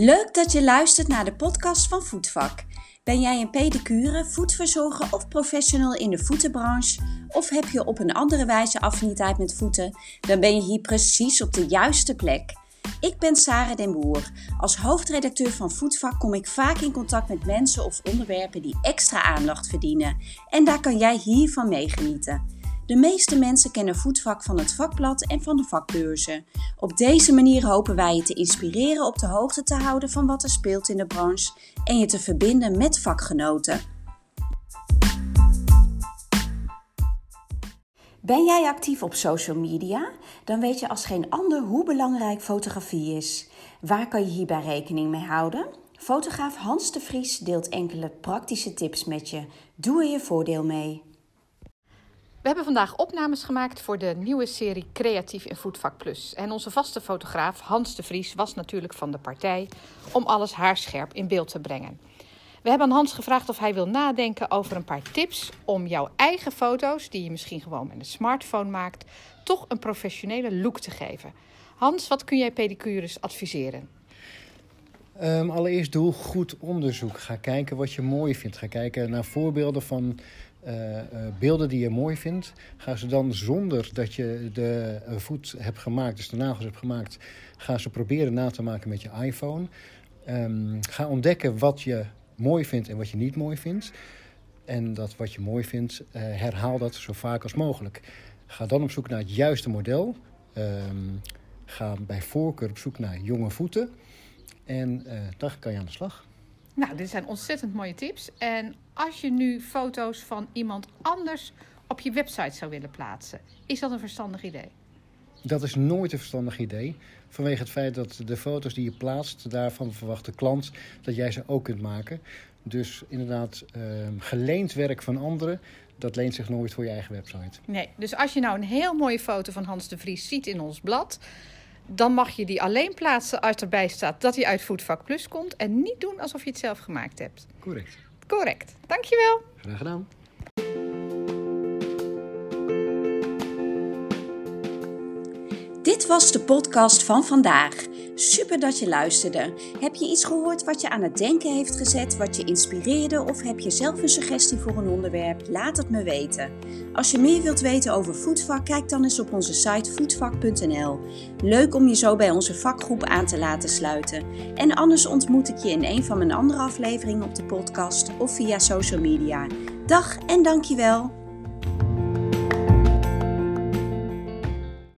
Leuk dat je luistert naar de podcast van Voetvak. Ben jij een pedicure, voetverzorger of professional in de voetenbranche? Of heb je op een andere wijze affiniteit met voeten? Dan ben je hier precies op de juiste plek. Ik ben Sarah den Boer. Als hoofdredacteur van Voetvak kom ik vaak in contact met mensen of onderwerpen die extra aandacht verdienen. En daar kan jij hiervan meegenieten. De meeste mensen kennen voetvak van het vakblad en van de vakbeurzen. Op deze manier hopen wij je te inspireren op de hoogte te houden van wat er speelt in de branche en je te verbinden met vakgenoten. Ben jij actief op social media? Dan weet je als geen ander hoe belangrijk fotografie is. Waar kan je hierbij rekening mee houden? Fotograaf Hans de Vries deelt enkele praktische tips met je. Doe er je voordeel mee. We hebben vandaag opnames gemaakt voor de nieuwe serie Creatief in Voetvak Plus. En onze vaste fotograaf Hans de Vries was natuurlijk van de partij om alles haarscherp in beeld te brengen. We hebben aan Hans gevraagd of hij wil nadenken over een paar tips om jouw eigen foto's, die je misschien gewoon met een smartphone maakt, toch een professionele look te geven. Hans, wat kun jij pedicures adviseren? Um, allereerst doe goed onderzoek. Ga kijken wat je mooi vindt. Ga kijken naar voorbeelden van uh, beelden die je mooi vindt, ga ze dan zonder dat je de uh, voet hebt gemaakt, dus de nagels hebt gemaakt, ga ze proberen na te maken met je iPhone. Um, ga ontdekken wat je mooi vindt en wat je niet mooi vindt. En dat wat je mooi vindt, herhaal dat zo vaak als mogelijk. Ga dan op zoek naar het juiste model. Um, ga bij voorkeur op zoek naar jonge voeten. En dan kan je aan de slag. Nou, dit zijn ontzettend mooie tips. En als je nu foto's van iemand anders op je website zou willen plaatsen, is dat een verstandig idee? Dat is nooit een verstandig idee. Vanwege het feit dat de foto's die je plaatst, daarvan verwacht de klant dat jij ze ook kunt maken. Dus inderdaad, uh, geleend werk van anderen, dat leent zich nooit voor je eigen website. Nee, dus als je nou een heel mooie foto van Hans de Vries ziet in ons blad, dan mag je die alleen plaatsen als erbij staat dat hij uit Voetvak Plus komt. En niet doen alsof je het zelf gemaakt hebt. Correct. Correct. Dankjewel. Graag gedaan. Dit was de podcast van vandaag. Super dat je luisterde. Heb je iets gehoord wat je aan het denken heeft gezet, wat je inspireerde of heb je zelf een suggestie voor een onderwerp? Laat het me weten. Als je meer wilt weten over voetvak, kijk dan eens op onze site voetvak.nl. Leuk om je zo bij onze vakgroep aan te laten sluiten. En anders ontmoet ik je in een van mijn andere afleveringen op de podcast of via social media. Dag en dankjewel.